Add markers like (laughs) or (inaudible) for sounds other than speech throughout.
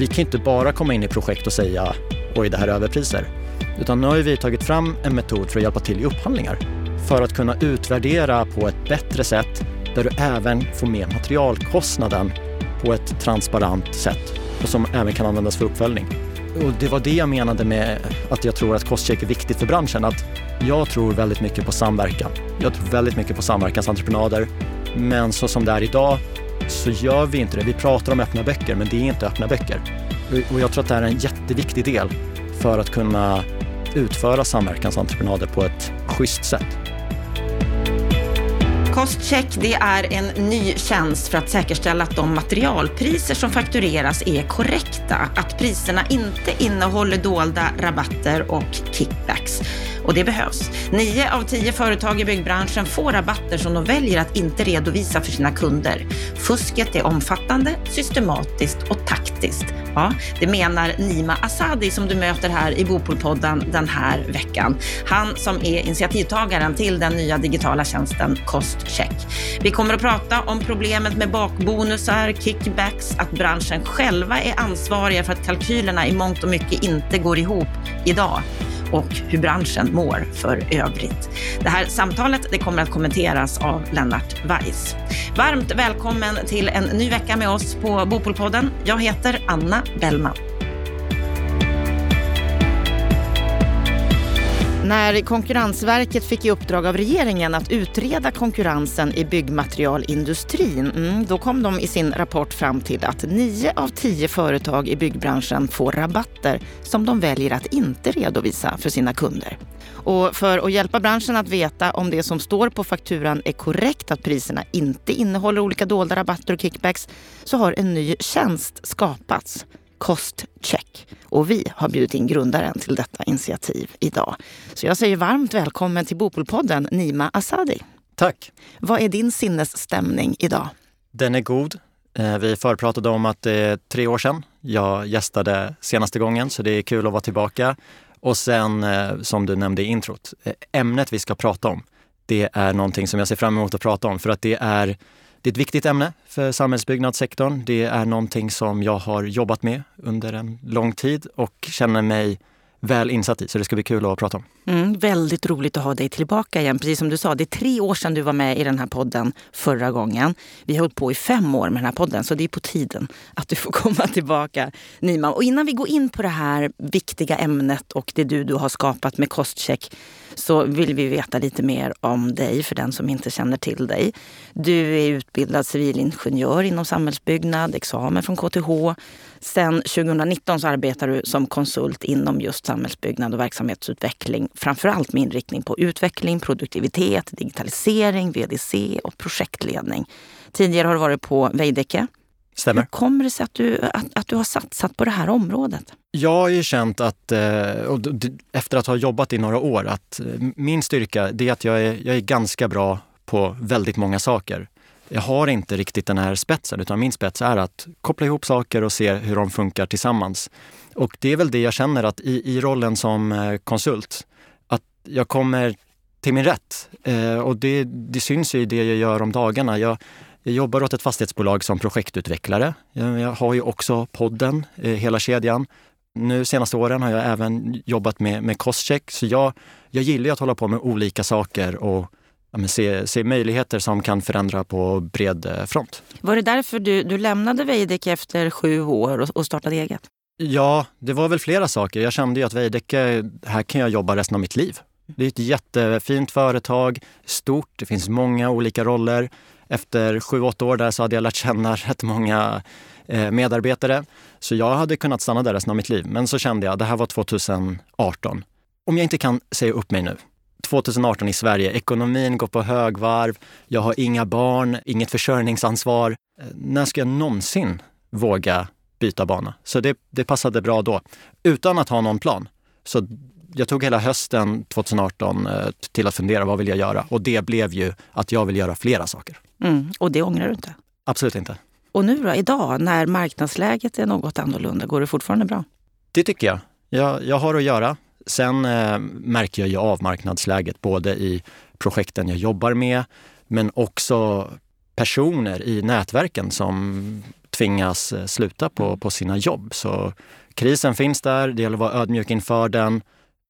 vi kan inte bara komma in i projekt och säga oj, det här är överpriser. Utan nu har vi tagit fram en metod för att hjälpa till i upphandlingar för att kunna utvärdera på ett bättre sätt där du även får med materialkostnaden på ett transparent sätt och som även kan användas för uppföljning. Och det var det jag menade med att jag tror att kostcheck är viktigt för branschen. Att jag tror väldigt mycket på samverkan. Jag tror väldigt mycket på samverkansentreprenader. Men så som det är idag så gör vi inte det. Vi pratar om öppna böcker, men det är inte öppna böcker. Och jag tror att det här är en jätteviktig del för att kunna utföra samverkansentreprenader på ett schysst sätt. Kostcheck det är en ny tjänst för att säkerställa att de materialpriser som faktureras är korrekta. Att priserna inte innehåller dolda rabatter och kickbacks. Och det behövs. Nio av tio företag i byggbranschen får rabatter som de väljer att inte redovisa för sina kunder. Fusket är omfattande, systematiskt och taktiskt. Ja, det menar Nima Asadi som du möter här i Bopolpodden den här veckan. Han som är initiativtagaren till den nya digitala tjänsten Kostcheck. Vi kommer att prata om problemet med bakbonusar, kickbacks, att branschen själva är ansvariga för att kalkylerna i mångt och mycket inte går ihop idag och hur branschen mår för övrigt. Det här samtalet det kommer att kommenteras av Lennart Weiss. Varmt välkommen till en ny vecka med oss på Bopolpodden. Jag heter Anna Bellman. När Konkurrensverket fick i uppdrag av regeringen att utreda konkurrensen i byggmaterialindustrin, mm, då kom de i sin rapport fram till att nio av tio företag i byggbranschen får rabatter som de väljer att inte redovisa för sina kunder. Och för att hjälpa branschen att veta om det som står på fakturan är korrekt, att priserna inte innehåller olika dolda rabatter och kickbacks, så har en ny tjänst skapats Kostcheck. Och vi har bjudit in grundaren till detta initiativ idag. Så jag säger varmt välkommen till Bopolpodden, Nima Asadi. Tack. Vad är din sinnesstämning idag? Den är god. Eh, vi förpratade om att det är tre år sedan jag gästade senaste gången, så det är kul att vara tillbaka. Och sen, eh, som du nämnde i introt, eh, ämnet vi ska prata om, det är någonting som jag ser fram emot att prata om för att det är det är ett viktigt ämne för samhällsbyggnadssektorn. Det är någonting som jag har jobbat med under en lång tid och känner mig väl insatt i, så det ska bli kul att prata om. Mm, väldigt roligt att ha dig tillbaka igen. Precis som du sa, det är tre år sedan du var med i den här podden förra gången. Vi har hållit på i fem år med den här podden, så det är på tiden att du får (laughs) komma tillbaka, Nima. Och innan vi går in på det här viktiga ämnet och det du, du har skapat med Kostcheck så vill vi veta lite mer om dig för den som inte känner till dig. Du är utbildad civilingenjör inom samhällsbyggnad, examen från KTH. Sen 2019 så arbetar du som konsult inom just samhällsbyggnad och verksamhetsutveckling. Framförallt med inriktning på utveckling, produktivitet, digitalisering, VDC och projektledning. Tidigare har du varit på Veidekke Stämmer. Hur kommer det sig att du, att, att du har satsat på det här området? Jag har ju känt att, eh, efter att ha jobbat i några år, att eh, min styrka det är att jag är, jag är ganska bra på väldigt många saker. Jag har inte riktigt den här spetsen, utan min spets är att koppla ihop saker och se hur de funkar tillsammans. Och det är väl det jag känner att i, i rollen som eh, konsult, att jag kommer till min rätt. och det, det syns ju i det jag gör om dagarna. Jag, jag jobbar åt ett fastighetsbolag som projektutvecklare. Jag har ju också podden, eh, hela kedjan. Nu senaste åren har jag även jobbat med, med Costcheck. Så jag, jag gillar att hålla på med olika saker och ja, se, se möjligheter som kan förändra på bred eh, front. Var det därför du, du lämnade Veidekke efter sju år och, och startade eget? Ja, det var väl flera saker. Jag kände ju att Veidekke, här kan jag jobba resten av mitt liv. Det är ett jättefint företag, stort, det finns många olika roller efter sju, åtta år där så hade jag lärt känna (laughs) rätt många eh, medarbetare. Så jag hade kunnat stanna där resten av mitt liv. Men så kände jag, det här var 2018. Om jag inte kan säga upp mig nu, 2018 i Sverige, ekonomin går på högvarv, jag har inga barn, inget försörjningsansvar. Eh, när ska jag någonsin våga byta bana? Så det, det passade bra då, utan att ha någon plan. Så jag tog hela hösten 2018 eh, till att fundera, vad vill jag göra? Och det blev ju att jag vill göra flera saker. Mm, och det ångrar du inte? Absolut inte. Och nu då, idag, när marknadsläget är något annorlunda, går det fortfarande bra? Det tycker jag. Jag, jag har att göra. Sen eh, märker jag ju av marknadsläget både i projekten jag jobbar med, men också personer i nätverken som tvingas eh, sluta på, på sina jobb. Så krisen finns där, det gäller att vara ödmjuk inför den.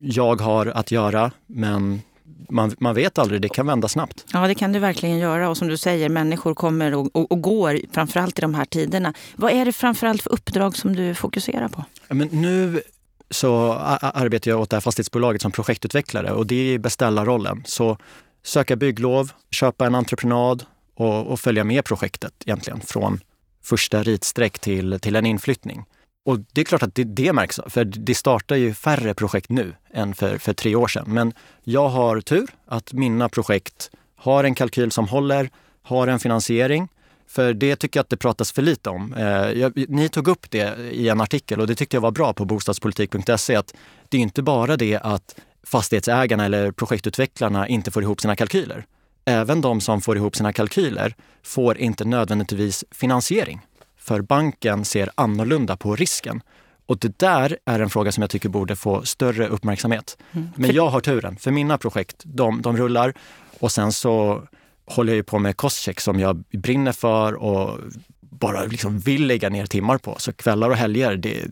Jag har att göra, men man, man vet aldrig, det kan vända snabbt. Ja, det kan du verkligen göra. Och som du säger, människor kommer och, och, och går, framförallt i de här tiderna. Vad är det framförallt för uppdrag som du fokuserar på? Men nu så arbetar jag åt det här fastighetsbolaget som projektutvecklare och det är beställarrollen. Så söka bygglov, köpa en entreprenad och, och följa med projektet egentligen från första ritsträck till, till en inflyttning. Och det är klart att det, det märks, för det startar ju färre projekt nu än för, för tre år sedan. Men jag har tur att mina projekt har en kalkyl som håller, har en finansiering. För det tycker jag att det pratas för lite om. Eh, jag, ni tog upp det i en artikel och det tyckte jag var bra på bostadspolitik.se att det är inte bara det att fastighetsägarna eller projektutvecklarna inte får ihop sina kalkyler. Även de som får ihop sina kalkyler får inte nödvändigtvis finansiering. För banken ser annorlunda på risken. Och det där är en fråga som jag tycker borde få större uppmärksamhet. Mm. Men jag har turen, för mina projekt, de, de rullar. Och sen så håller jag ju på med Crosscheck som jag brinner för och bara liksom vill lägga ner timmar på. Så kvällar och helger, det,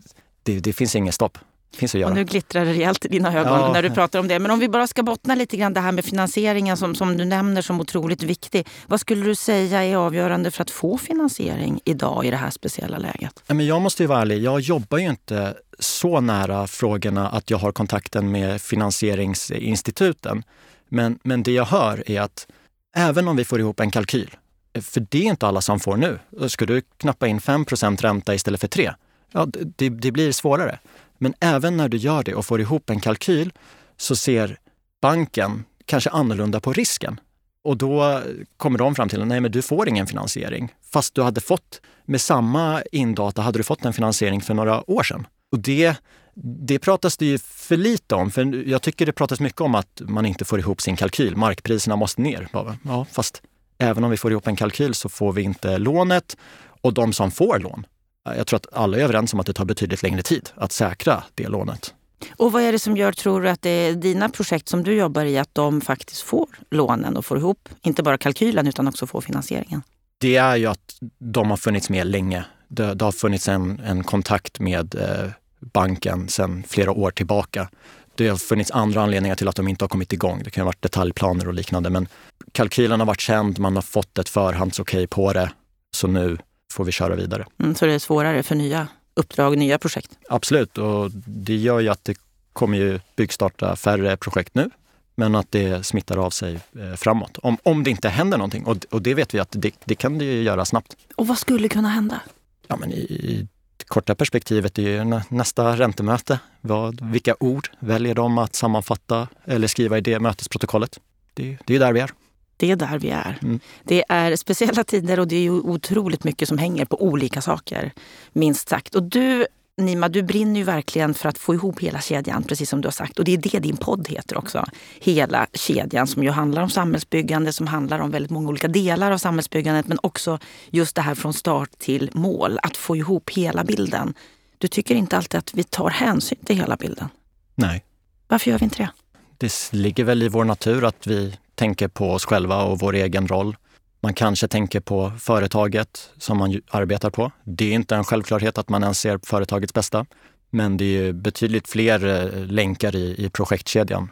det, det finns inget stopp finns att göra. Och nu glittrar det rejält i dina ögon ja. när du pratar om det. Men om vi bara ska bottna lite grann det här med finansieringen som, som du nämner som otroligt viktig. Vad skulle du säga är avgörande för att få finansiering idag i det här speciella läget? Men jag måste ju vara ärlig, jag jobbar ju inte så nära frågorna att jag har kontakten med finansieringsinstituten. Men, men det jag hör är att även om vi får ihop en kalkyl, för det är inte alla som får nu. Ska du knappa in 5% ränta istället för 3 ja, det, det blir svårare. Men även när du gör det och får ihop en kalkyl så ser banken kanske annorlunda på risken. Och då kommer de fram till att nej, men du får ingen finansiering. Fast du hade fått, med samma indata hade du fått en finansiering för några år sedan. Och det, det pratas det ju för lite om. För jag tycker det pratas mycket om att man inte får ihop sin kalkyl. Markpriserna måste ner. Ja, fast även om vi får ihop en kalkyl så får vi inte lånet. Och de som får lån, jag tror att alla är överens om att det tar betydligt längre tid att säkra det lånet. Och vad är det som gör, tror du, att det är dina projekt som du jobbar i, att de faktiskt får lånen och får ihop, inte bara kalkylen utan också får finansieringen? Det är ju att de har funnits med länge. Det, det har funnits en, en kontakt med eh, banken sedan flera år tillbaka. Det har funnits andra anledningar till att de inte har kommit igång. Det kan ha varit detaljplaner och liknande. Men kalkylen har varit känd, man har fått ett förhandsokej på det. Så nu får vi köra vidare. Mm, så det är svårare för nya uppdrag, nya projekt? Absolut, och det gör ju att det kommer ju byggstarta färre projekt nu, men att det smittar av sig eh, framåt. Om, om det inte händer någonting, och, och det vet vi att det, det kan det ju göra snabbt. Och vad skulle kunna hända? Ja, men i, i korta perspektivet är ju nästa räntemöte. Vad, vilka ord väljer de att sammanfatta eller skriva i det mötesprotokollet? Det, det är där vi är. Det är där vi är. Mm. Det är speciella tider och det är otroligt mycket som hänger på olika saker. Minst sagt. Och du, Nima, du brinner ju verkligen för att få ihop hela kedjan, precis som du har sagt. Och det är det din podd heter också. Hela kedjan som ju handlar om samhällsbyggande, som handlar om väldigt många olika delar av samhällsbyggandet. Men också just det här från start till mål, att få ihop hela bilden. Du tycker inte alltid att vi tar hänsyn till hela bilden? Nej. Varför gör vi inte det? Det ligger väl i vår natur att vi tänker på oss själva och vår egen roll. Man kanske tänker på företaget som man arbetar på. Det är inte en självklarhet att man ens ser företagets bästa. Men det är betydligt fler eh, länkar i, i projektkedjan.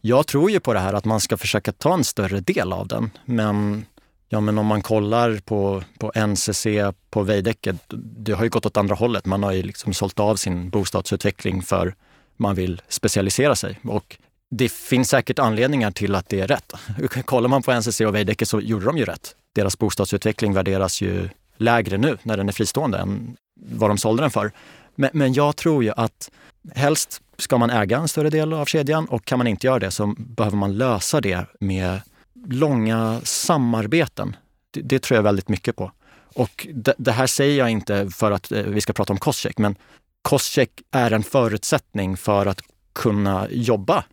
Jag tror ju på det här att man ska försöka ta en större del av den. Men, ja, men om man kollar på, på NCC, på Veidekke, det har ju gått åt andra hållet. Man har ju liksom sålt av sin bostadsutveckling för man vill specialisera sig. Och det finns säkert anledningar till att det är rätt. (laughs) Kollar man på NCC och Veidekke så gjorde de ju rätt. Deras bostadsutveckling värderas ju lägre nu när den är fristående än vad de sålde den för. Men, men jag tror ju att helst ska man äga en större del av kedjan och kan man inte göra det så behöver man lösa det med långa samarbeten. Det, det tror jag väldigt mycket på. Och det, det, här säger jag inte för att eh, vi ska prata om kostcheck, men kostcheck är en förutsättning för att kunna jobba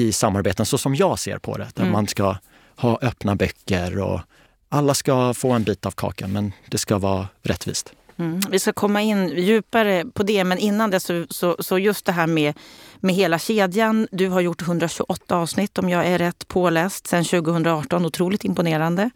i samarbeten så som jag ser på det. Där mm. man ska ha öppna böcker och alla ska få en bit av kakan men det ska vara rättvist. Mm. Vi ska komma in djupare på det, men innan det så, så, så, just det här med, med hela kedjan. Du har gjort 128 avsnitt om jag är rätt påläst sedan 2018. Otroligt imponerande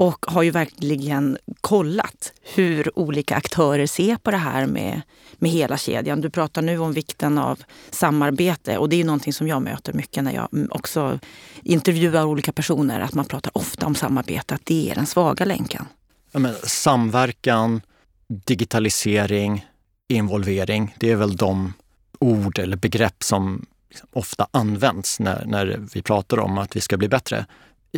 och har ju verkligen kollat hur olika aktörer ser på det här med, med hela kedjan. Du pratar nu om vikten av samarbete och det är någonting som jag möter mycket när jag mm, också intervjuar olika personer. Att man pratar ofta om samarbete, att det är den svaga länken. Ja, men, samverkan, digitalisering, involvering. Det är väl de ord eller begrepp som liksom ofta används när, när vi pratar om att vi ska bli bättre.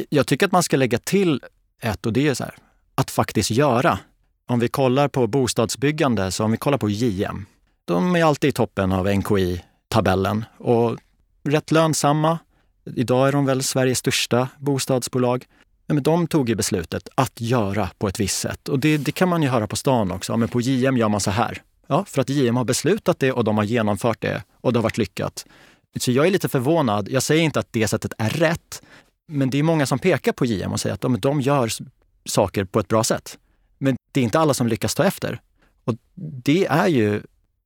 Jag tycker att man ska lägga till ett och det är så här, att faktiskt göra. Om vi kollar på bostadsbyggande, så om vi kollar på JM, de är alltid i toppen av NKI-tabellen och rätt lönsamma. Idag är de väl Sveriges största bostadsbolag. Men de tog ju beslutet att göra på ett visst sätt och det, det kan man ju höra på stan också. Men på JM gör man så här. Ja, för att JM har beslutat det och de har genomfört det och det har varit lyckat. Så jag är lite förvånad. Jag säger inte att det sättet är rätt, men det är många som pekar på JM och säger att de, de gör saker på ett bra sätt. Men det är inte alla som lyckas ta efter. Och det är ju,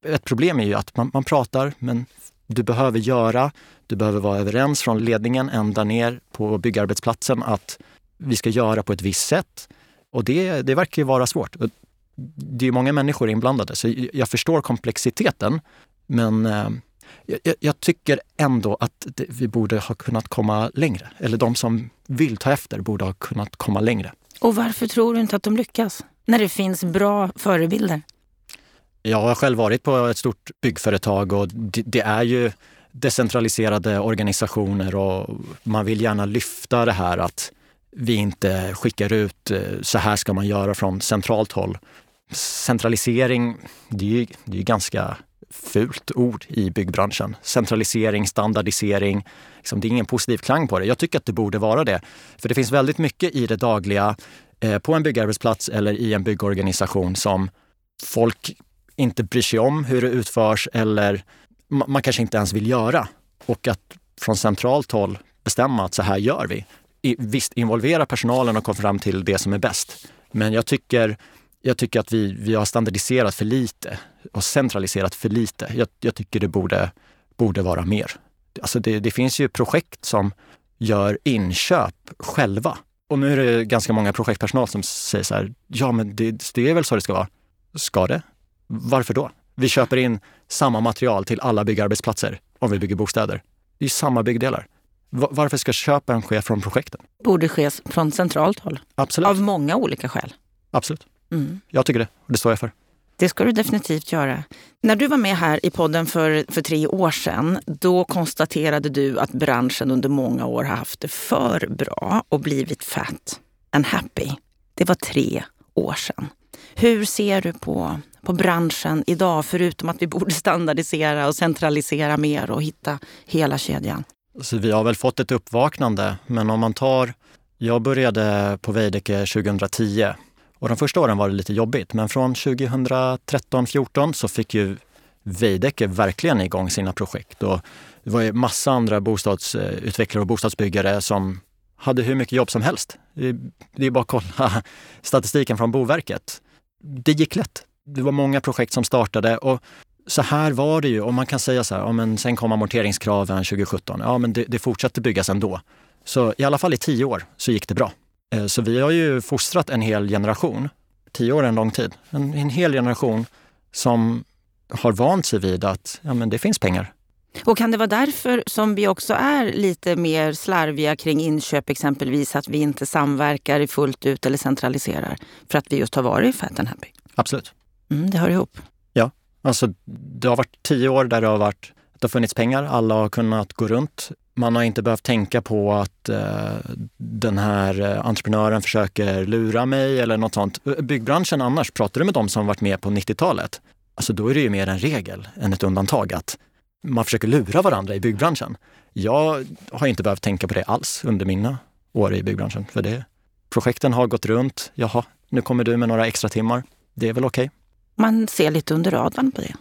ett problem är ju att man, man pratar, men du behöver göra, du behöver vara överens från ledningen ända ner på byggarbetsplatsen att vi ska göra på ett visst sätt. Och det, det verkar ju vara svårt. Det är många människor inblandade, så jag förstår komplexiteten. Men eh, jag, jag, tycker ändå att det, vi borde ha kunnat komma längre. Eller de som vill ta efter borde ha kunnat komma längre. Och varför tror du inte att de lyckas? När det finns bra förebilder? Jag har själv varit på ett stort byggföretag och det, det är ju decentraliserade organisationer och man vill gärna lyfta det här att vi inte skickar ut eh, så här ska man göra från centralt håll. Centralisering, det är ju, det är ganska fult ord i byggbranschen. Centralisering, standardisering. Liksom, det är ingen positiv klang på det. Jag tycker att det borde vara det. För det finns väldigt mycket i det dagliga eh, på en byggarbetsplats eller i en byggorganisation som folk inte bryr sig om hur det utförs eller man kanske inte ens vill göra. Och att från centralt håll bestämma att så här gör vi. I, visst, involvera personalen och komma fram till det som är bäst. Men jag tycker jag tycker att vi, vi har standardiserat för lite och centraliserat för lite. Jag, jag tycker det borde, borde vara mer. Alltså det, det finns ju projekt som gör inköp själva. Och nu är det ganska många projektpersonal som säger så här, ja men det, det är väl så det ska vara. Ska det? Varför då? Vi köper in samma material till alla byggarbetsplatser om vi bygger bostäder. Det är samma byggdelar. Varför ska köpen ske från projekten? Borde ske från centralt håll. Absolut. Av många olika skäl. Absolut. Mm. Jag tycker det och det står jag för. Det ska du definitivt göra. När du var med här i podden för, för tre år sedan, då konstaterade du att branschen under många år har haft det för bra och blivit fat and happy. Det var tre år sedan. Hur ser du på, på branschen idag, förutom att vi borde standardisera och centralisera mer och hitta hela kedjan? Så vi har väl fått ett uppvaknande, men om man tar... Jag började på Veidekke 2010 och de första åren var det lite jobbigt, men från 2013-14 så fick ju Veidekke verkligen igång sina projekt. Och det var ju massa andra bostadsutvecklare och bostadsbyggare som hade hur mycket jobb som helst. Det är bara att kolla (laughs) statistiken från Boverket. Det gick lätt. Det var många projekt som startade och så här var det ju. Och man kan säga så här, ja, men sen kom amorteringskraven 2017. Ja, men det, det fortsatte byggas ändå. Så i alla fall i tio år så gick det bra. Eh, så vi har ju fostrat en hel generation, tio år är en lång tid, en, en hel generation som har vant sig vid att ja, men det finns pengar. Och kan det vara därför som vi också är lite mer slarviga kring inköp exempelvis, att vi inte samverkar fullt ut eller centraliserar för att vi just har varit fat and happy? Absolut. Mm, det hör ihop. Ja, alltså det har varit tio år där det har varit det har funnits pengar, alla har kunnat gå runt man har inte behövt tänka på att eh, den här eh, entreprenören försöker lura mig eller något sånt. Eh, byggbranschen annars, pratar du med dem som varit med på 90-talet, alltså då är det ju mer en regel än ett undantag att man försöker lura varandra i byggbranschen. Jag har inte behövt tänka på det alls under mina år i byggbranschen. För det, projekten har gått runt. Jaha, nu kommer du med några extra timmar. Det är väl okej. Okay. Man ser lite under radarn på det.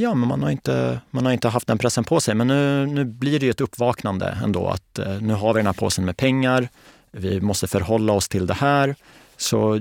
Ja, men man har inte, man har inte haft den pressen på sig. Men nu, nu blir det ju ett uppvaknande ändå att eh, nu har vi den här påsen med pengar. Vi måste förhålla oss till det här. Så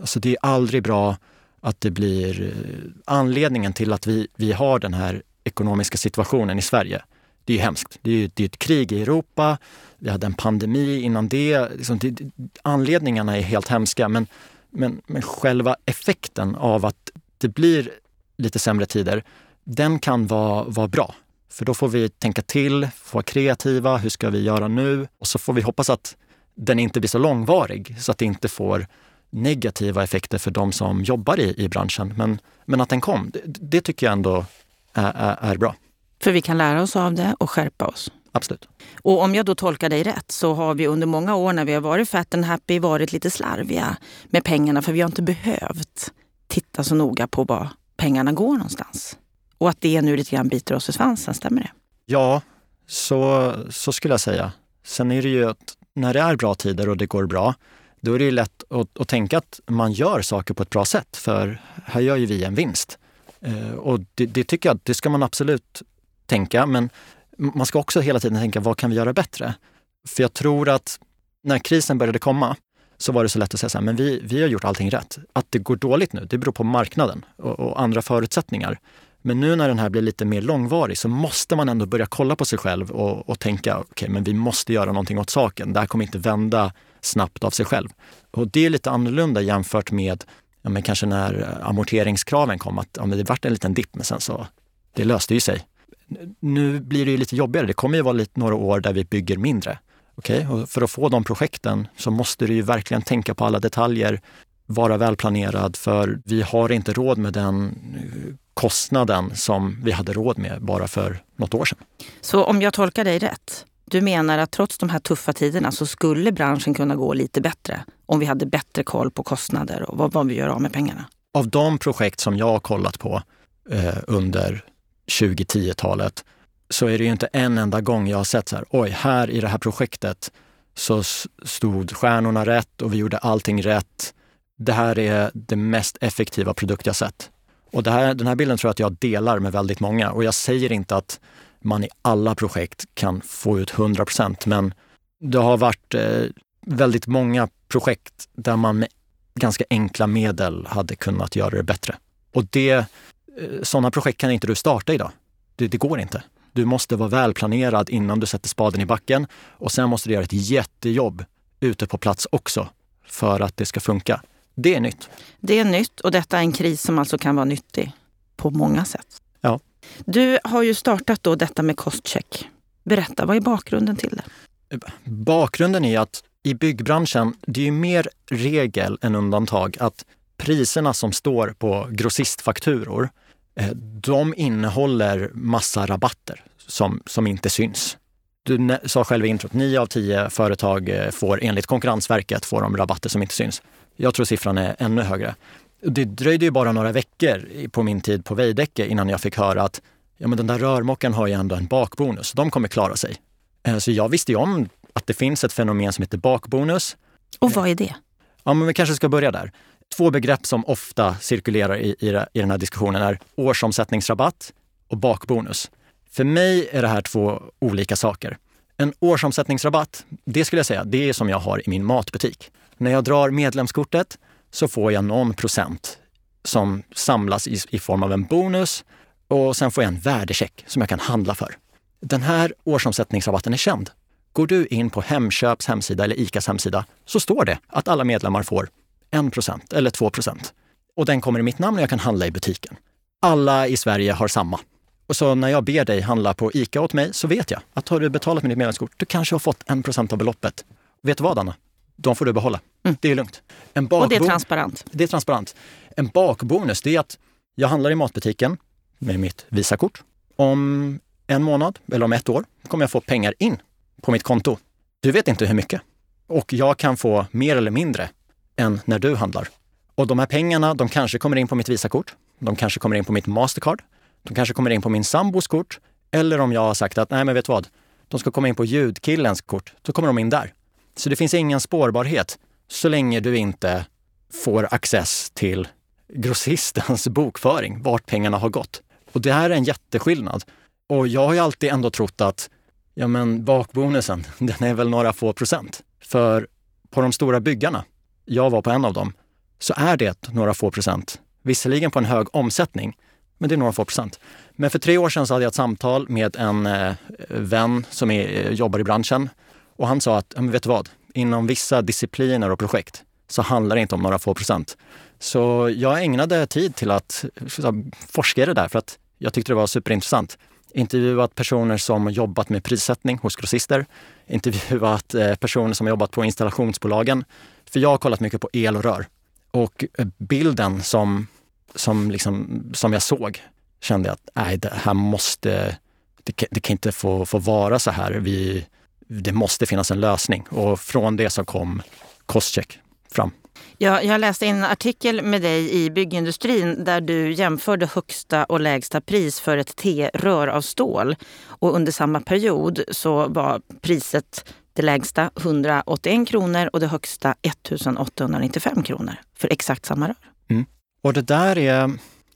alltså det är aldrig bra att det blir eh, anledningen till att vi, vi har den här ekonomiska situationen i Sverige. det är ju hemskt. Det är ju det är ett krig i Europa, vi hade en pandemi innan det. Liksom det anledningarna är helt hemska men, men, men själva effekten av att det blir lite sämre tider, den kan vara, vara bra. För då får vi tänka till, få vara kreativa. Hur ska vi göra nu? Och så får vi hoppas att den inte blir så långvarig så att det inte får negativa effekter för de som jobbar i, i branschen. Men, men att den kom, det, det tycker jag ändå är, är, är, bra. För vi kan lära oss av det och skärpa oss. Absolut. Och om jag då tolkar dig rätt så har vi under många år när vi har varit fat and happy varit lite slarviga med pengarna för vi har inte behövt titta så noga på var pengarna går någonstans. Och att det nu lite grann biter oss i svansen, stämmer det? Ja, så, så skulle jag säga. Sen är det ju att när det är bra tider och det går bra, då är det ju lätt att, att, tänka att man gör saker på ett bra sätt, för här gör ju vi en vinst. Eh, och det, det, tycker jag, det ska man absolut tänka, men man ska också hela tiden tänka, vad kan vi göra bättre? För jag tror att när krisen började komma så var det så lätt att säga så här, men vi, vi har gjort allting rätt. Att det går dåligt nu, det beror på marknaden och, och andra förutsättningar. Men nu när den här blir lite mer långvarig så måste man ändå börja kolla på sig själv och, och tänka, okej, okay, men vi måste göra någonting åt saken. Det här kommer inte vända snabbt av sig själv. Och det är lite annorlunda jämfört med ja, men kanske när amorteringskraven kom, att ja, men det vart en liten dipp, men sen så, det löste ju sig. Nu blir det ju lite jobbigare. Det kommer ju vara lite några år där vi bygger mindre. Okay? Och för att få de projekten så måste du ju verkligen tänka på alla detaljer, vara välplanerad, för vi har inte råd med den eh, kostnaden som vi hade råd med bara för något år sedan. Så om jag tolkar dig rätt, du menar att trots de här tuffa tiderna så skulle branschen kunna gå lite bättre om vi hade bättre koll på kostnader och vad, vad vi gör av med pengarna? Av de projekt som jag har kollat på eh, under 2010-talet så är det ju inte en enda gång jag har sett så här, oj, här i det här projektet så stod stjärnorna rätt och vi gjorde allting rätt. Det här är det mest effektiva produkt jag sett. Och här, den här bilden tror jag att jag delar med väldigt många. Och jag säger inte att man i alla projekt kan få ut 100 procent, men det har varit eh, väldigt många projekt där man med ganska enkla medel hade kunnat göra det bättre. Och det, eh, sådana projekt kan inte du starta idag. Det, det går inte. Du måste vara välplanerad innan du sätter spaden i backen och sen måste du göra ett jättejobb ute på plats också för att det ska funka. Det är nytt. Det är nytt och detta är en kris som alltså kan vara nyttig på många sätt. Ja. Du har ju startat då detta med kostcheck. Berätta, vad är bakgrunden till det? Bakgrunden är att i byggbranschen, det är mer regel än undantag att priserna som står på grossistfakturor, eh, de innehåller massa rabatter som, som inte syns. Du sa själv i introt, nio av tio företag eh, får enligt Konkurrensverket får de rabatter som inte syns. Jag tror siffran är ännu högre. Det dröjde ju bara några veckor på min tid på Veidekke innan jag fick höra att ja, men den där rörmokaren har ju ändå en bakbonus. De kommer klara sig. Eh, så jag visste ju om att det finns ett fenomen som heter bakbonus. Och vad är det? Ja, men vi kanske ska börja där. Två begrepp som ofta cirkulerar i, i, i den här diskussionen är årsomsättningsrabatt och bakbonus. För mig är det här två olika saker. En årsomsättningsrabatt, det skulle jag säga, det är som jag har i min matbutik. När jag drar medlemskortet så får jag någon procent som samlas i, i form av en bonus och sen får jag en värdecheck som jag kan handla för. Den här årsomsättningsrabatten är känd. Går du in på Hemköps hemsida eller ICAs hemsida så står det att alla medlemmar får 1% eller 2% Och den kommer i mitt namn och jag kan handla i butiken. Alla i Sverige har samma. Och så när jag ber dig handla på ICA åt mig så vet jag att har du betalat med ditt medlemskort, du kanske har fått 1% av beloppet. Vet du vad Anna? De får du behålla. Mm. Det är lugnt. En och det är transparent? Det är transparent. En bakbonus det är att jag handlar i matbutiken med mitt Visakort. Om en månad eller om ett år kommer jag få pengar in på mitt konto. Du vet inte hur mycket. Och jag kan få mer eller mindre än när du handlar. Och de här pengarna, de kanske kommer in på mitt Visakort. De kanske kommer in på mitt Mastercard. De kanske kommer in på min sambos kort. Eller om jag har sagt att, nej men vet vad? De ska komma in på ljudkillens kort. Då kommer de in där. Så det finns ingen spårbarhet så länge du inte får access till grossistens (laughs) bokföring, vart pengarna har gått. Och det här är en jätteskillnad. Och jag har ju alltid ändå trott att ja men bakbonusen, (laughs) den är väl några få procent. För på de stora byggarna, jag var på en av dem, så är det några få procent. Visserligen på en hög omsättning, men det är några få procent. Men för tre år sedan så hade jag ett samtal med en eh, vän som är, eh, jobbar i branschen och han sa att, vet du vad, inom vissa discipliner och projekt så handlar det inte om några få procent. Så jag ägnade tid till att forska i det där för att jag tyckte det var superintressant. Intervjuat personer som jobbat med prissättning hos grossister. Intervjuat eh, personer som jobbat på installationsbolagen. För jag har kollat mycket på el och rör. Och eh, bilden som, som, liksom, som jag såg kände jag att nej, det här måste, det, det kan inte få, få vara så här. Vi, det måste finnas en lösning. Och från det så kom Crosscheck fram. Ja, jag läste en artikel med dig i byggindustrin där du jämförde högsta och lägsta pris för ett T-rör av stål. Och under samma period så var priset det lägsta 181 kronor och det högsta 1895 kronor för exakt samma rör. Mm. Och det där, är,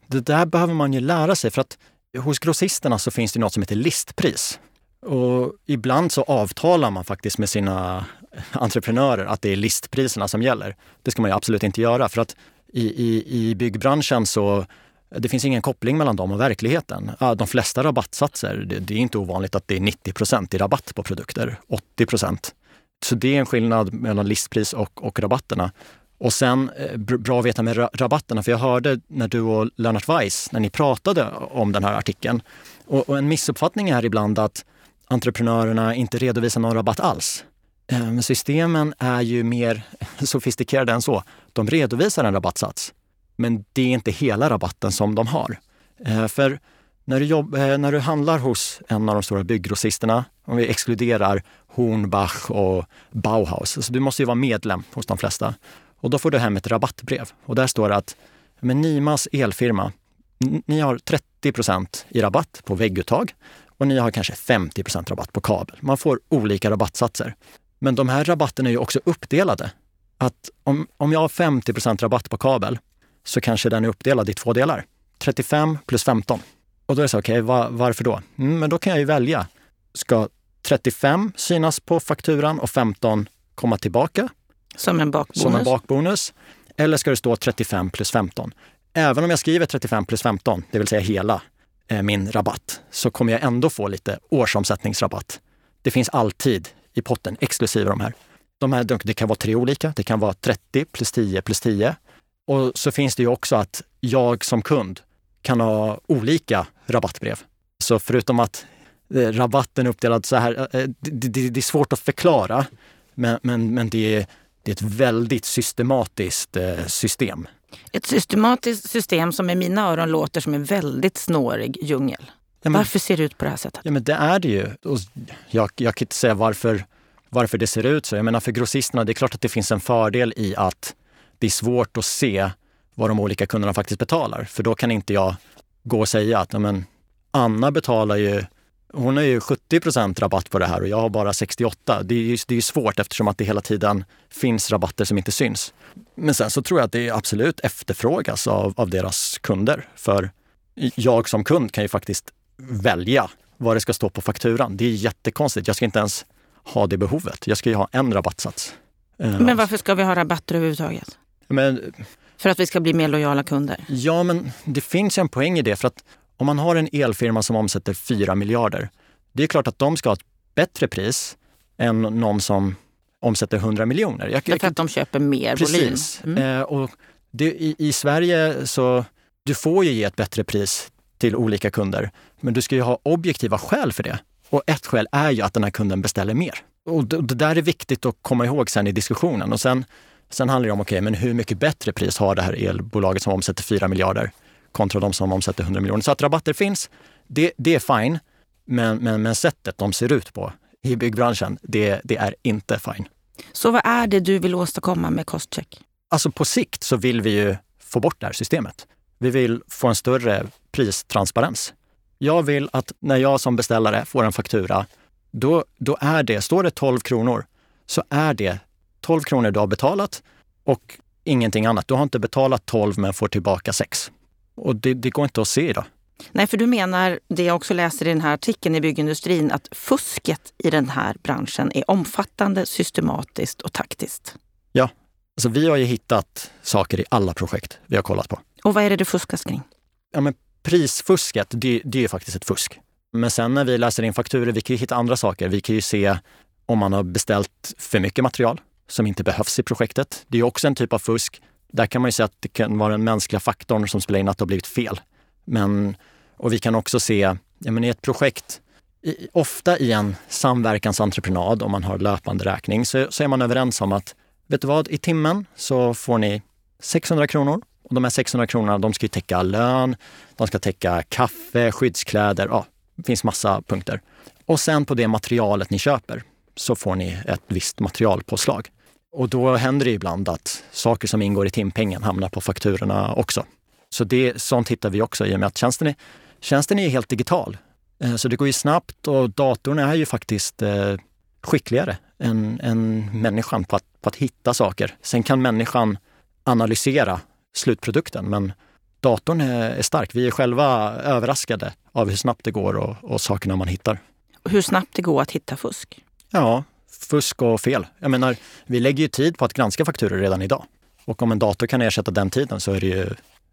det där behöver man ju lära sig för att hos grossisterna så finns det något som heter listpris. Och ibland så avtalar man faktiskt med sina entreprenörer att det är listpriserna som gäller. Det ska man ju absolut inte göra för att i, i, i byggbranschen så det finns ingen koppling mellan dem och verkligheten. De flesta rabattsatser, det, det är inte ovanligt att det är 90% i rabatt på produkter, 80% Så det är en skillnad mellan listpris och, och rabatterna. Och sen, eh, bra att veta med rabatterna, för jag hörde när du och Lennart Weiss, när ni pratade om den här artikeln. Och, och en missuppfattning är ibland att entreprenörerna inte redovisar någon rabatt alls. Ehm, men systemen är ju mer (laughs) sofistikerade än så. De redovisar en rabattsats, men det är inte hela rabatten som de har. Ehm, för när du, jobb, eh, när du handlar hos en av de stora bygggrossisterna, om vi exkluderar Hornbach och Bauhaus, så du måste ju vara medlem hos de flesta. Och då får du hem ett rabattbrev och där står det att med Nimas elfirma, ni har 30% i rabatt på vägguttag och ni har kanske 50% rabatt på kabel. Man får olika rabattsatser. Men de här rabatterna är ju också uppdelade. Att om, om jag har 50% rabatt på kabel så kanske den är uppdelad i två delar. 35 plus 15. Och då är det så, okej, okay, var, varför då? Mm, men då kan jag ju välja. Ska 35 synas på fakturan och 15 komma tillbaka? Som en bakbonus? Som en bakbonus. Eller ska det stå 35 plus 15? Även om jag skriver 35 plus 15, det vill säga hela Eh, min rabatt, så kommer jag ändå få lite årsomsättningsrabatt. Det finns alltid i potten, exklusive de här. De här det kan vara tre olika. Det kan vara 30 plus 10 plus 10. Och så finns det ju också att jag som kund kan ha olika rabattbrev. Så förutom att eh, rabatten är uppdelad så här, eh, det, det, det är svårt att förklara, men, men, men det, är, det är ett väldigt systematiskt system. Ett systematiskt system som i mina öron låter som en väldigt snårig djungel. Ja, men, varför ser det ut på det här sättet? Ja, men det är det ju. jag, jag kan inte säga varför, varför det ser ut så. Jag menar för grossisterna, det är klart att det finns en fördel i att det är svårt att se vad de olika kunderna faktiskt betalar. För då kan inte jag gå och säga att men, Anna betalar ju hon har ju 70% rabatt på det här och jag har bara 68. Det är ju det är svårt eftersom att det hela tiden finns rabatter som inte syns. Men sen så tror jag att det absolut efterfrågas av, av deras kunder. För jag som kund kan ju faktiskt välja vad det ska stå på fakturan. Det är jättekonstigt. Jag ska inte ens ha det behovet. Jag ska ju ha en rabattsats. Eh, men varför ska vi ha rabatter överhuvudtaget? Men, för att vi ska bli mer lojala kunder? Ja, men det finns en poäng i det. För att om man har en elfirma som omsätter 4 miljarder, det är klart att de ska ha ett bättre pris än någon som omsätter 100 miljoner. Jag, Därför att de köper mer precis. volym. Mm. Eh, och det, i, I Sverige så du får ju ge ett bättre pris till olika kunder. Men du ska ju ha objektiva skäl för det. Och ett skäl är ju att den här kunden beställer mer. Och det, det där är viktigt att komma ihåg sen i diskussionen. Och sen, sen handlar det om, okej, okay, men hur mycket bättre pris har det här elbolaget som omsätter 4 miljarder kontra de som omsätter 100 miljoner? Så att rabatter finns, det, det är fine. Men, men, men sättet de ser ut på i byggbranschen, det, det är inte fine. Så vad är det du vill åstadkomma med Costcheck? Alltså på sikt så vill vi ju få bort det här systemet. Vi vill få en större pristransparens. Jag vill att när jag som beställare får en faktura, då, då är det, står det 12 kronor, så är det 12 kronor du har betalat och ingenting annat. Du har inte betalat 12 men får tillbaka 6. Och det, det går inte att se idag. Nej, för du menar, det jag också läser i den här artikeln i byggindustrin, att fusket i den här branschen är omfattande, systematiskt och taktiskt. Ja, alltså vi har ju hittat saker i alla projekt vi har kollat på. Och vad är det det fuskas kring? Ja, men prisfusket, det, det är ju faktiskt ett fusk. Men sen när vi läser in fakturor, vi kan ju hitta andra saker. Vi kan ju se om man har beställt för mycket material som inte behövs i projektet. Det är också en typ av fusk. Där kan man ju säga att det kan vara den mänskliga faktorn som spelar in att det har blivit fel. Men, och vi kan också se, ja men i ett projekt, i, ofta i en samverkansentreprenad, om man har löpande räkning, så, så är man överens om att, vet du vad, i timmen så får ni 600 kronor. Och de här 600 kronorna, de ska ju täcka lön, de ska täcka kaffe, skyddskläder, ja, det finns massa punkter. Och sen på det materialet ni köper så får ni ett visst materialpåslag. Och då händer det ibland att saker som ingår i timpengen hamnar på fakturorna också. Så det, sånt hittar vi också i och med att tjänsten är, tjänsten är helt digital. Eh, så det går ju snabbt och datorn är ju faktiskt eh, skickligare än, än människan på att, på att hitta saker. Sen kan människan analysera slutprodukten, men datorn är, är stark. Vi är själva överraskade av hur snabbt det går och, och sakerna man hittar. Hur snabbt det går att hitta fusk? Ja, fusk och fel. Jag menar, vi lägger ju tid på att granska fakturor redan idag. Och om en dator kan ersätta den tiden så är det ju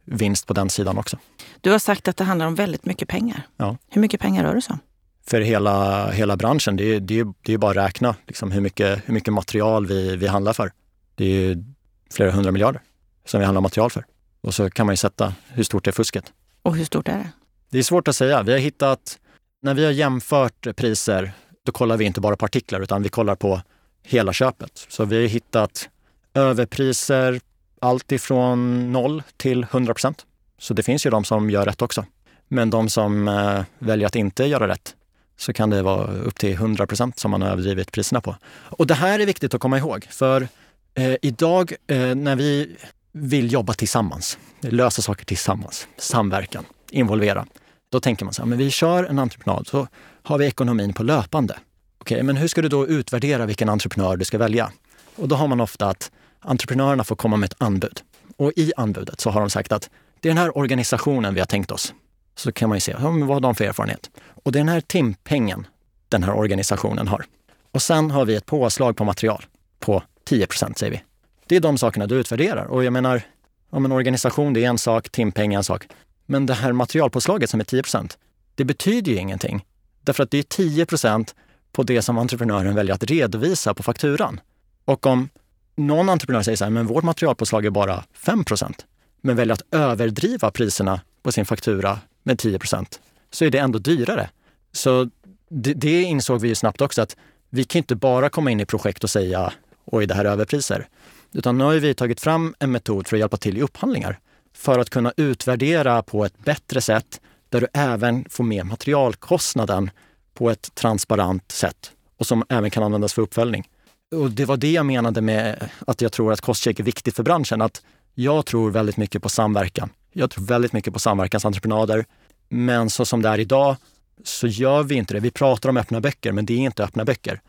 vinst på den sidan också. Du har sagt att det handlar om väldigt mycket pengar. Ja. Hur mycket pengar rör det sig om? För hela, hela branschen, det är, det, är, det är bara att räkna liksom hur, mycket, hur mycket material vi, vi handlar för. Det är ju flera hundra miljarder som vi handlar material för. Och så kan man ju sätta hur stort är fusket. Och hur stort är det? Det är svårt att säga. Vi har hittat, när vi har jämfört priser, då kollar vi inte bara på artiklar utan vi kollar på hela köpet. Så vi har hittat överpriser allt ifrån 0 till 100 procent. Så det finns ju de som gör rätt också. Men de som eh, väljer att inte göra rätt, så kan det vara upp till 100 procent som man har överdrivit priserna på. Och det här är viktigt att komma ihåg, för eh, idag eh, när vi vill jobba tillsammans, lösa saker tillsammans, samverkan, involvera, då tänker man så här, men vi kör en entreprenad så har vi ekonomin på löpande. Okej, okay, men hur ska du då utvärdera vilken entreprenör du ska välja? Och då har man ofta att entreprenörerna får komma med ett anbud. Och i anbudet så har de sagt att det är den här organisationen vi har tänkt oss. Så kan man ju se, vad har de för erfarenhet? Och det är den här timpengen den här organisationen har. Och sen har vi ett påslag på material på 10% säger vi. Det är de sakerna du utvärderar. Och jag menar, om en organisation, det är en sak, timpeng är en sak. Men det här materialpåslaget som är 10% det betyder ju ingenting. Därför att det är 10% på det som entreprenören väljer att redovisa på fakturan. Och om någon entreprenör säger så här, men vårt materialpåslag är bara 5% men väljer att överdriva priserna på sin faktura med 10% så är det ändå dyrare. Så det, det insåg vi ju snabbt också att vi kan inte bara komma in i projekt och säga oj, det här är överpriser. Utan nu har vi tagit fram en metod för att hjälpa till i upphandlingar för att kunna utvärdera på ett bättre sätt där du även får med materialkostnaden på ett transparent sätt och som även kan användas för uppföljning. Och det var det jag menade med att jag tror att kostcheck är viktigt för branschen. Att jag tror väldigt mycket på samverkan. Jag tror väldigt mycket på samverkansentreprenader. Men så som det är idag så gör vi inte det. Vi pratar om öppna böcker, men det är inte öppna böcker.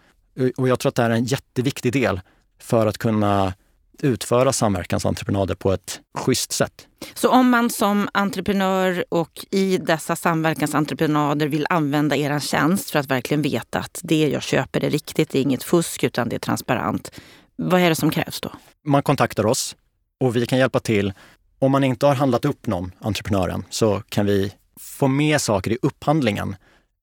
Och jag tror att det här är en jätteviktig del för att kunna utföra samverkansentreprenader på ett schysst sätt. Så om man som entreprenör och i dessa samverkansentreprenader vill använda er tjänst för att verkligen veta att det jag köper är riktigt, det är inget fusk utan det är transparent. Vad är det som krävs då? Man kontaktar oss och vi kan hjälpa till. Om man inte har handlat upp någon, entreprenören, så kan vi få med saker i upphandlingen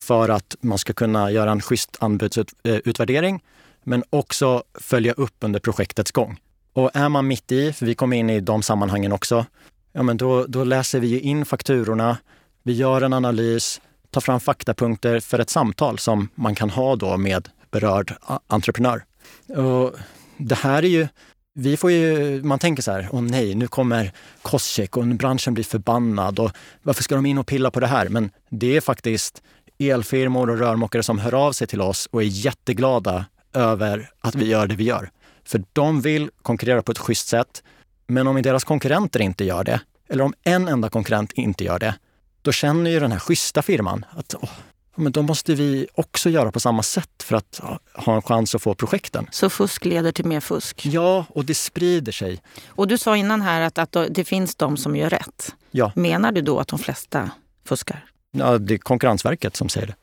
för att man ska kunna göra en schysst anbudsutvärdering men också följa upp under projektets gång. Och är man mitt i, för vi kommer in i de sammanhangen också, ja men då, då läser vi in fakturorna, vi gör en analys, tar fram faktapunkter för ett samtal som man kan ha då med berörd entreprenör. Och det här är ju, vi får ju, man tänker så här, åh nej, nu kommer kostcheck och branschen blir förbannad och varför ska de in och pilla på det här? Men det är faktiskt elfirmor och rörmokare som hör av sig till oss och är jätteglada över att vi gör det vi gör. För de vill konkurrera på ett schysst sätt. Men om deras konkurrenter inte gör det, eller om en enda konkurrent inte gör det, då känner ju den här schyssta firman att åh, men då måste vi också göra på samma sätt för att ha en chans att få projekten. Så fusk leder till mer fusk? Ja, och det sprider sig. Och du sa innan här att, att det finns de som gör rätt. Ja. Menar du då att de flesta fuskar? Ja, det är Konkurrensverket som säger det.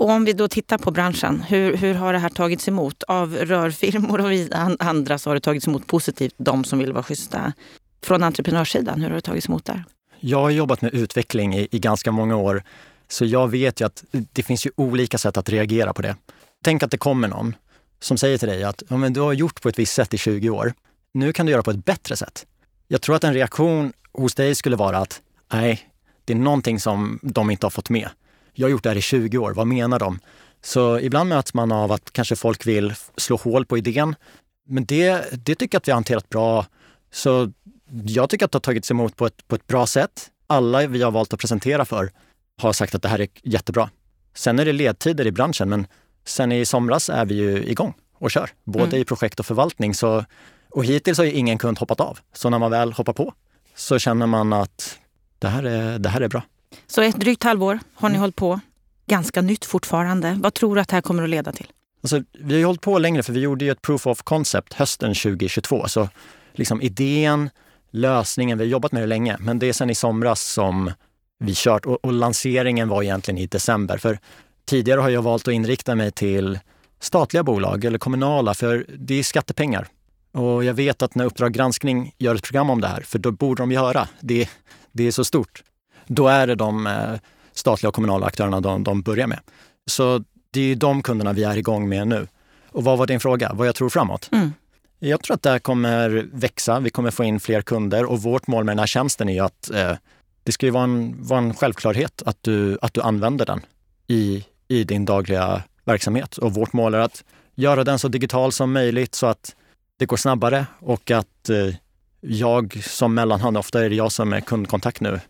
Och om vi då tittar på branschen, hur, hur har det här tagits emot? Av rörfirmor och andra så har det tagits emot positivt, de som vill vara schyssta. Från entreprenörssidan, hur har det tagits emot där? jag har jobbat med utveckling i, i ganska många år, så jag vet ju att det finns ju olika sätt att reagera på det. Tänk att det kommer någon som säger till dig att ja, men du har gjort på ett visst sätt i 20 år. Nu kan du göra på ett bättre sätt. Jag tror att en reaktion hos dig skulle vara att nej, det är någonting som de inte har fått med. Jag har gjort det här i 20 år, vad menar de? Så ibland möts man av att kanske folk vill slå hål på idén. Men det, det tycker jag att vi har hanterat bra. Så jag tycker att det har tagits emot på ett, på ett bra sätt. Alla vi har valt att presentera för har sagt att det här är jättebra. Sen är det ledtider i branschen, men sen i somras är vi ju igång och kör, både mm. i projekt och förvaltning. Så, och hittills har ju ingen kund hoppat av. Så när man väl hoppar på så känner man att det här är, det här är bra. Så ett drygt halvår har ni mm. hållit på. Ganska nytt fortfarande. Vad tror du att det här kommer att leda till? Alltså, vi har ju hållit på längre för vi gjorde ju ett proof of concept hösten 2022. Så liksom idén, lösningen, vi har jobbat med det länge, men det är sen i somras som vi kört och, och lanseringen var egentligen i december. För tidigare har jag valt att inrikta mig till statliga bolag eller kommunala, för det är skattepengar. Och jag vet att när Uppdrag granskning gör ett program om det här, för då borde de göra, det, det är så stort. Då är det de eh, statliga och kommunala aktörerna de, de börjar med. Så det är de kunderna vi är igång med nu. Och vad var din fråga? Vad jag tror framåt? Mm. Jag tror att det här kommer växa. Vi kommer få in fler kunder och vårt mål med den här tjänsten är att eh, det ska ju vara en, vara en självklarhet att du, att du använder den i, i din dagliga verksamhet. Och vårt mål är att göra den så digital som möjligt så att det går snabbare och att eh, jag som mellanhand, ofta är det jag som är kundkontakt nu,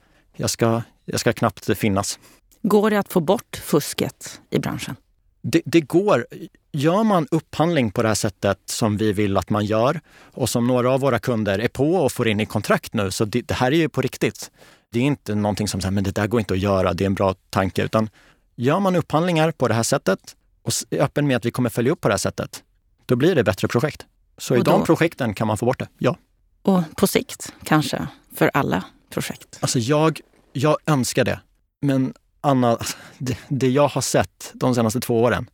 jag ska, jag ska knappt finnas. Går det att få bort fusket i branschen? Det, det, går. Gör man upphandling på det här sättet som vi vill att man gör och som några av våra kunder är på och får in i kontrakt nu, så det, det här är ju på riktigt. Det är inte någonting som säger, men det där går inte att göra, det är en bra tanke, utan gör man upphandlingar på det här sättet och är öppen med att vi kommer följa upp på det här sättet, då blir det bättre projekt. Så i de projekten kan man få bort det, ja. Och på sikt kanske, för alla projekt? Alltså jag, jag önskar det. Men Anna, det, det jag har sett de senaste två åren,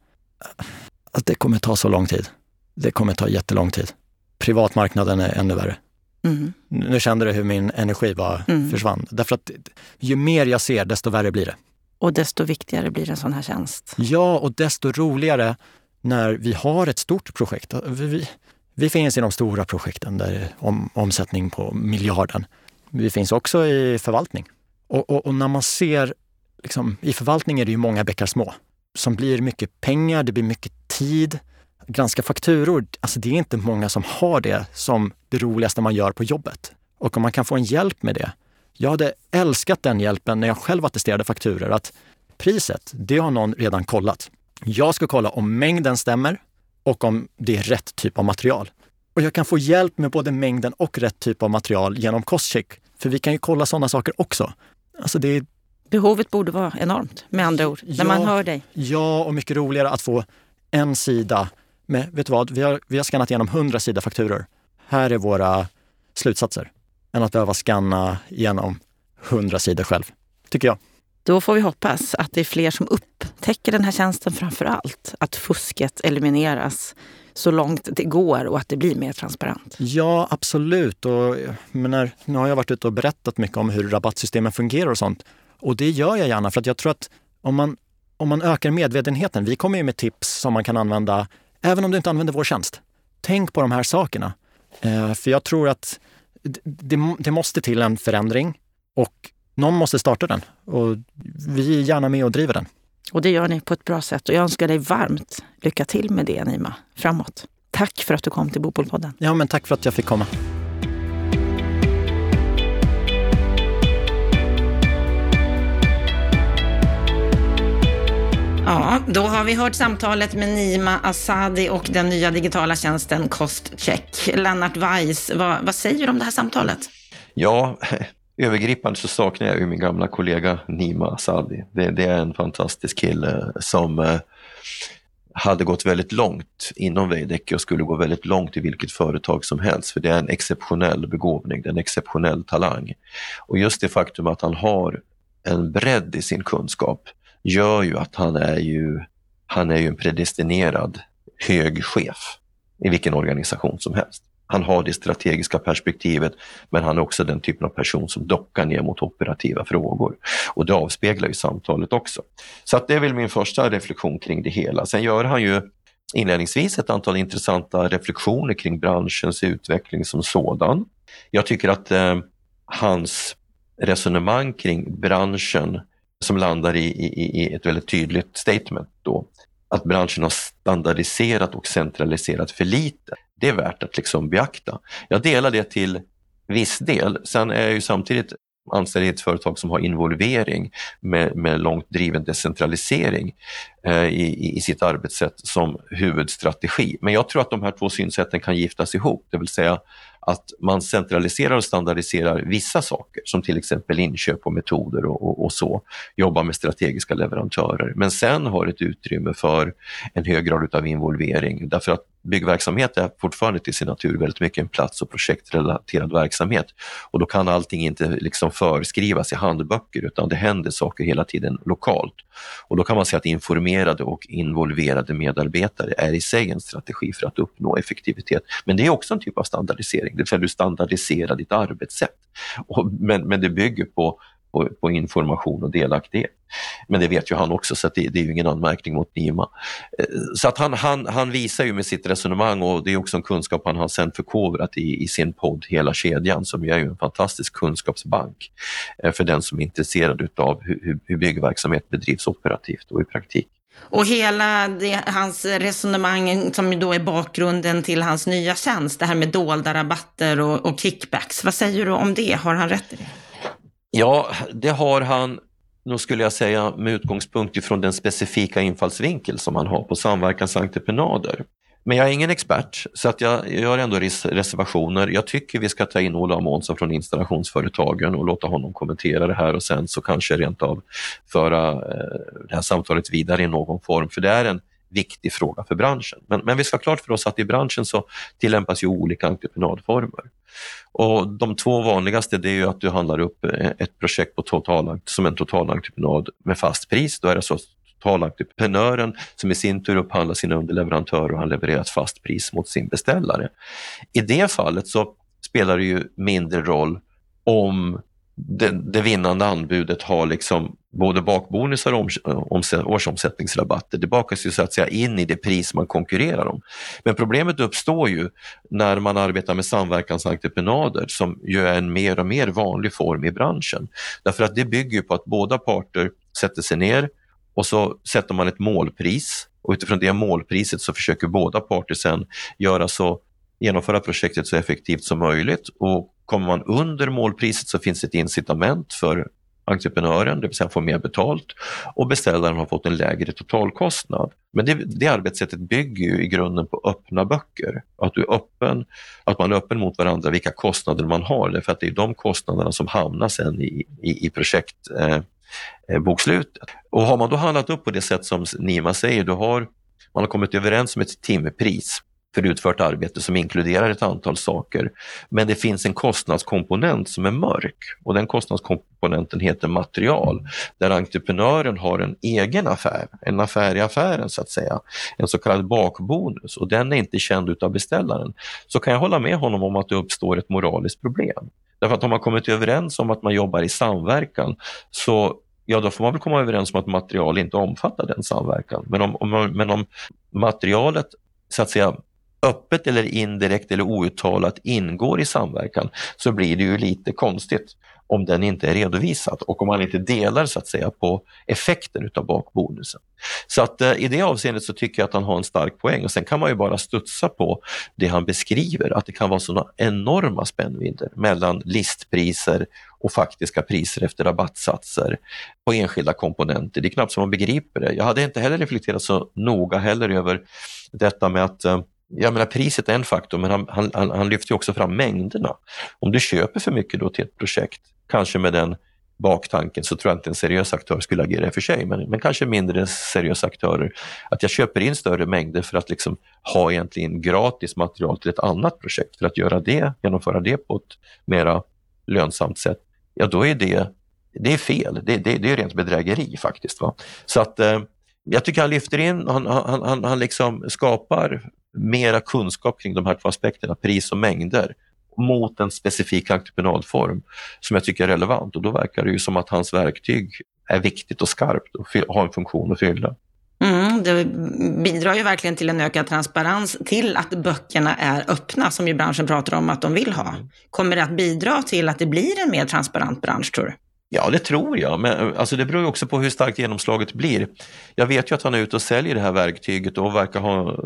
att det kommer ta så lång tid. Det kommer ta jättelång tid. Privatmarknaden är ännu värre. Mm. Nu kände du hur min energi bara mm. försvann. Därför att ju mer jag ser, desto värre blir det. Och desto viktigare blir en sån här tjänst. Ja, och desto roligare när vi har ett stort projekt. Vi, vi finns i de stora projekten där om, omsättning på miljarden. Vi finns också i förvaltning. Och, och, och när man ser, liksom, i förvaltning är det ju många bäckar små som blir mycket pengar, det blir mycket tid. Granska fakturor, alltså det är inte många som har det som det roligaste man gör på jobbet. Och om man kan få en hjälp med det. Jag hade älskat den hjälpen när jag själv attesterade fakturor, att priset, det har någon redan kollat. Jag ska kolla om mängden stämmer och om det är rätt typ av material. Och jag kan få hjälp med både mängden och rätt typ av material genom kostcheck. För vi kan ju kolla sådana saker också. Alltså det. Behovet borde vara enormt med andra ord, ja, när man hör dig. Ja, och mycket roligare att få en sida med, vet du vad, vi har, vi har skannat igenom hundra sidor fakturor. Här är våra slutsatser. Än att behöva skanna igenom hundra sidor själv, tycker jag. Då får vi hoppas att det är fler som upptäcker den här tjänsten framför allt. Att fusket elimineras så långt det går och att det blir mer transparent. Ja, absolut. Och, menar, nu har jag varit ute och berättat mycket om hur rabattsystemen fungerar och sånt. Och det gör jag gärna för att jag tror att om man, om man ökar medvetenheten, vi kommer ju med tips som man kan använda även om du inte använder vår tjänst. Tänk på de här sakerna. Eh, för jag tror att det, det måste till en förändring och någon måste starta den och vi är gärna med och driver den. Och det gör ni på ett bra sätt och jag önskar dig varmt lycka till med det Nima, framåt. Tack för att du kom till Bopolpodden. Ja, men tack för att jag fick komma. Ja, då har vi hört samtalet med Nima Asadi och den nya digitala tjänsten Costcheck. Lennart Weiss, vad, vad säger du om det här samtalet? Ja, övergripande så saknar jag ju min gamla kollega Nima Asadi. Det, det är en fantastisk kille som eh, hade gått väldigt långt inom Veidekke och skulle gå väldigt långt i vilket företag som helst för det är en exceptionell begåvning, det är en exceptionell talang. Och just det faktum att han har en bredd i sin kunskap gör ju att han är ju, han är ju en predestinerad hög chef i vilken organisation som helst han har det strategiska perspektivet, men han är också den typen av person som dockar ner mot operativa frågor. Och det avspeglar ju samtalet också. Så att det är väl min första reflektion kring det hela. Sen gör han ju inledningsvis ett antal intressanta reflektioner kring branschens utveckling som sådan. Jag tycker att eh, hans resonemang kring branschen som landar i, i, i ett väldigt tydligt statement då, att branschen har standardiserat och centraliserat för lite. Det är värt att liksom beakta. Jag delar det till viss del. Sen är jag ju samtidigt anställd i ett företag som har involvering med, med långt driven decentralisering eh, i, i sitt arbetssätt som huvudstrategi. Men jag tror att de här två synsätten kan giftas ihop, det vill säga att man centraliserar och standardiserar vissa saker som till exempel inköp och metoder och, och, och, så, jobbar med strategiska leverantörer. Men sen har ett utrymme för en hög grad av involvering därför att byggverksamhet är fortfarande till sin natur väldigt mycket en plats och projektrelaterad verksamhet och då kan allting inte liksom förskrivas i handböcker utan det händer saker hela tiden lokalt. Och då kan man säga att informerade och involverade medarbetare är i sig en strategi för att uppnå effektivitet. Men det är också en typ av standardisering, det vill säga du standardiserar ditt arbetssätt. Och, men, men det bygger på på, på, information och delaktighet. Men det vet ju han också så det, det, är ju ingen anmärkning mot Nima. Eh, så att han, han, han visar ju med sitt resonemang och det är också en kunskap han har sen förkovrat i, i sin podd Hela kedjan som ju är en fantastisk kunskapsbank eh, för den som är intresserad utav hur, hur byggverksamhet bedrivs operativt och i praktik. Och hela det, hans resonemang som då är bakgrunden till hans nya tjänst, det här med dolda rabatter och, och kickbacks. Vad säger du om det? Har han rätt i det? Ja, det har han, nog skulle jag säga, med utgångspunkt ifrån den specifika infallsvinkel som han har på samverkansentreprenader. Men jag är ingen expert så att jag gör ändå reservationer. Jag tycker vi ska ta in Ola Månsson från installationsföretagen och låta honom kommentera det här och sen så kanske rent av föra eh, det här samtalet vidare i någon form. För det är en viktig fråga för branschen. Men, men vi ska ha klart för oss att i branschen så tillämpas ju olika entreprenadformer. Och de två vanligaste det är ju att du handlar upp eh, ett projekt på total, som en totalentreprenad med fast pris. Då är det så totalentreprenören som i sin tur upphandlar sina underleverantörer och han levererar ett fast pris mot sin beställare. I det fallet så spelar det ju mindre roll om det, det vinnande anbudet har liksom både bakbonusar och om, årsomsättningsrabatter. Det bakas ju så att säga in i det pris man konkurrerar om. Men problemet uppstår ju när man arbetar med samverkansentreprenader som ju är en mer och mer vanlig form i branschen. Därför att det bygger på att båda parter sätter sig ner och så sätter man ett målpris och utifrån det målpriset så försöker båda parter sen göra så genomföra projektet så effektivt som möjligt och kommer man under målpriset så finns det ett incitament för entreprenören, det vill säga få mer betalt och beställaren har fått en lägre totalkostnad. Men det, det arbetssättet bygger ju i grunden på öppna böcker. Att, du är öppen, att man är öppen mot varandra vilka kostnader man har, därför att det är de kostnaderna som hamnar sen i, i, i projektbokslutet. Eh, eh och har man då handlat upp på det sätt som Nima säger, då har man har kommit överens om ett timpris för utfört arbete som inkluderar ett antal saker. Men det finns en kostnadskomponent som är mörk och den kostnadskomponenten heter material, där entreprenören har en egen affär, en affär i affären så att säga, en så kallad bakbonus och den är inte känd utav beställaren. Så kan jag hålla med honom om att det uppstår ett moraliskt problem. Därför att om man kommit överens om att man jobbar i samverkan så ja då får man väl komma överens om att material inte omfattar den samverkan. Men om, om, men om materialet så att säga öppet eller indirekt eller outtalat ingår i samverkan så blir det ju lite konstigt om den inte är redovisad och om man inte delar så att säga på effekten utav bakbonusen. Så att eh, i det avseendet så tycker jag att han har en stark poäng och sen kan man ju bara studsa på det han beskriver, att det kan vara sådana enorma spännvidder mellan listpriser och faktiska priser efter rabattsatser på enskilda komponenter. Det är knappt som man begriper det. Jag hade inte heller reflekterat så noga heller över detta med att eh, jag menar priset är en faktor men han, han, han lyfter också fram mängderna. Om du köper för mycket då till ett projekt, kanske med den baktanken så tror jag inte en seriös aktör skulle agera i och för sig, men, men kanske mindre seriösa aktörer. Att jag köper in större mängder för att liksom ha egentligen gratis material till ett annat projekt för att göra det, genomföra det på ett mera lönsamt sätt. Ja, då är det, det är fel. Det, det, det är rent bedrägeri faktiskt. Va? Så att eh, jag tycker han lyfter in, han, han, han, han liksom skapar mera kunskap kring de här två aspekterna, pris och mängder, mot en specifik entreprenadform som jag tycker är relevant och då verkar det ju som att hans verktyg är viktigt och skarpt och har en funktion att fylla. Mm, det bidrar ju verkligen till en ökad transparens, till att böckerna är öppna, som ju branschen pratar om att de vill ha. Mm. Kommer det att bidra till att det blir en mer transparent bransch, tror du? Ja, det tror jag, men eh, alltså det beror också på hur starkt genomslaget blir. Jag vet ju att han är ute och säljer det här verktyget och verkar ha eh,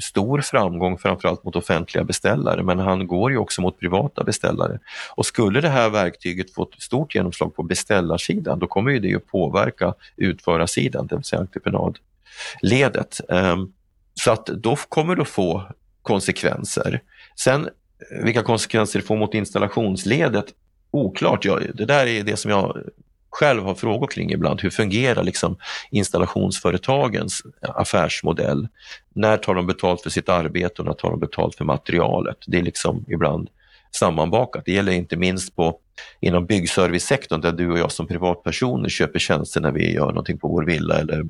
stor framgång framförallt mot offentliga beställare, men han går ju också mot privata beställare. Och skulle det här verktyget få ett stort genomslag på beställarsidan, då kommer ju det att påverka utförarsidan, det vill säga entreprenadledet. Ehm, så att då kommer det att få konsekvenser. Sen eh, vilka konsekvenser det får mot installationsledet, oklart. Jag, det där är det som jag själv har frågor kring ibland. Hur fungerar liksom installationsföretagens affärsmodell? När tar de betalt för sitt arbete och när tar de betalt för materialet? Det är liksom ibland sammanbakat. Det gäller inte minst på, inom byggservicesektorn där du och jag som privatpersoner köper tjänster när vi gör någonting på vår villa eller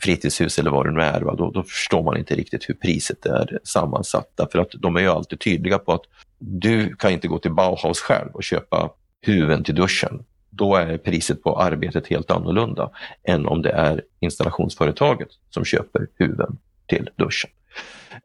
fritidshus eller vad det nu är. Va? Då, då förstår man inte riktigt hur priset är sammansatt. För att de är ju alltid tydliga på att du kan inte gå till Bauhaus själv och köpa huven till duschen. Då är priset på arbetet helt annorlunda än om det är installationsföretaget som köper huven till duschen.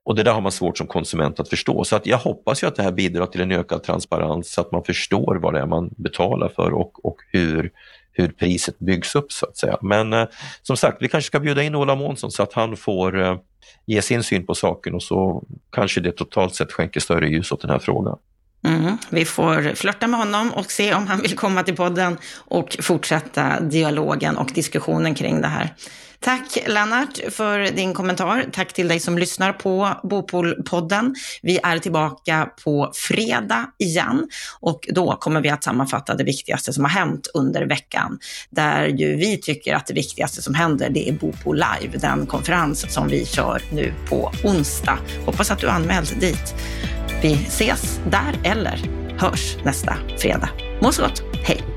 Och det där har man svårt som konsument att förstå. Så att jag hoppas ju att det här bidrar till en ökad transparens så att man förstår vad det är man betalar för och, och hur, hur priset byggs upp så att säga. Men eh, som sagt, vi kanske ska bjuda in Ola Månsson så att han får eh, ge sin syn på saken och så kanske det totalt sett skänker större ljus åt den här frågan. Mm, vi får flörta med honom och se om han vill komma till podden och fortsätta dialogen och diskussionen kring det här. Tack Lennart för din kommentar. Tack till dig som lyssnar på Bopolpodden. Vi är tillbaka på fredag igen och då kommer vi att sammanfatta det viktigaste som har hänt under veckan. Där ju vi tycker att det viktigaste som händer det är Bopol Live, den konferens som vi kör nu på onsdag. Hoppas att du anmält dit. Vi ses där eller hörs nästa fredag. Må så gott. Hej!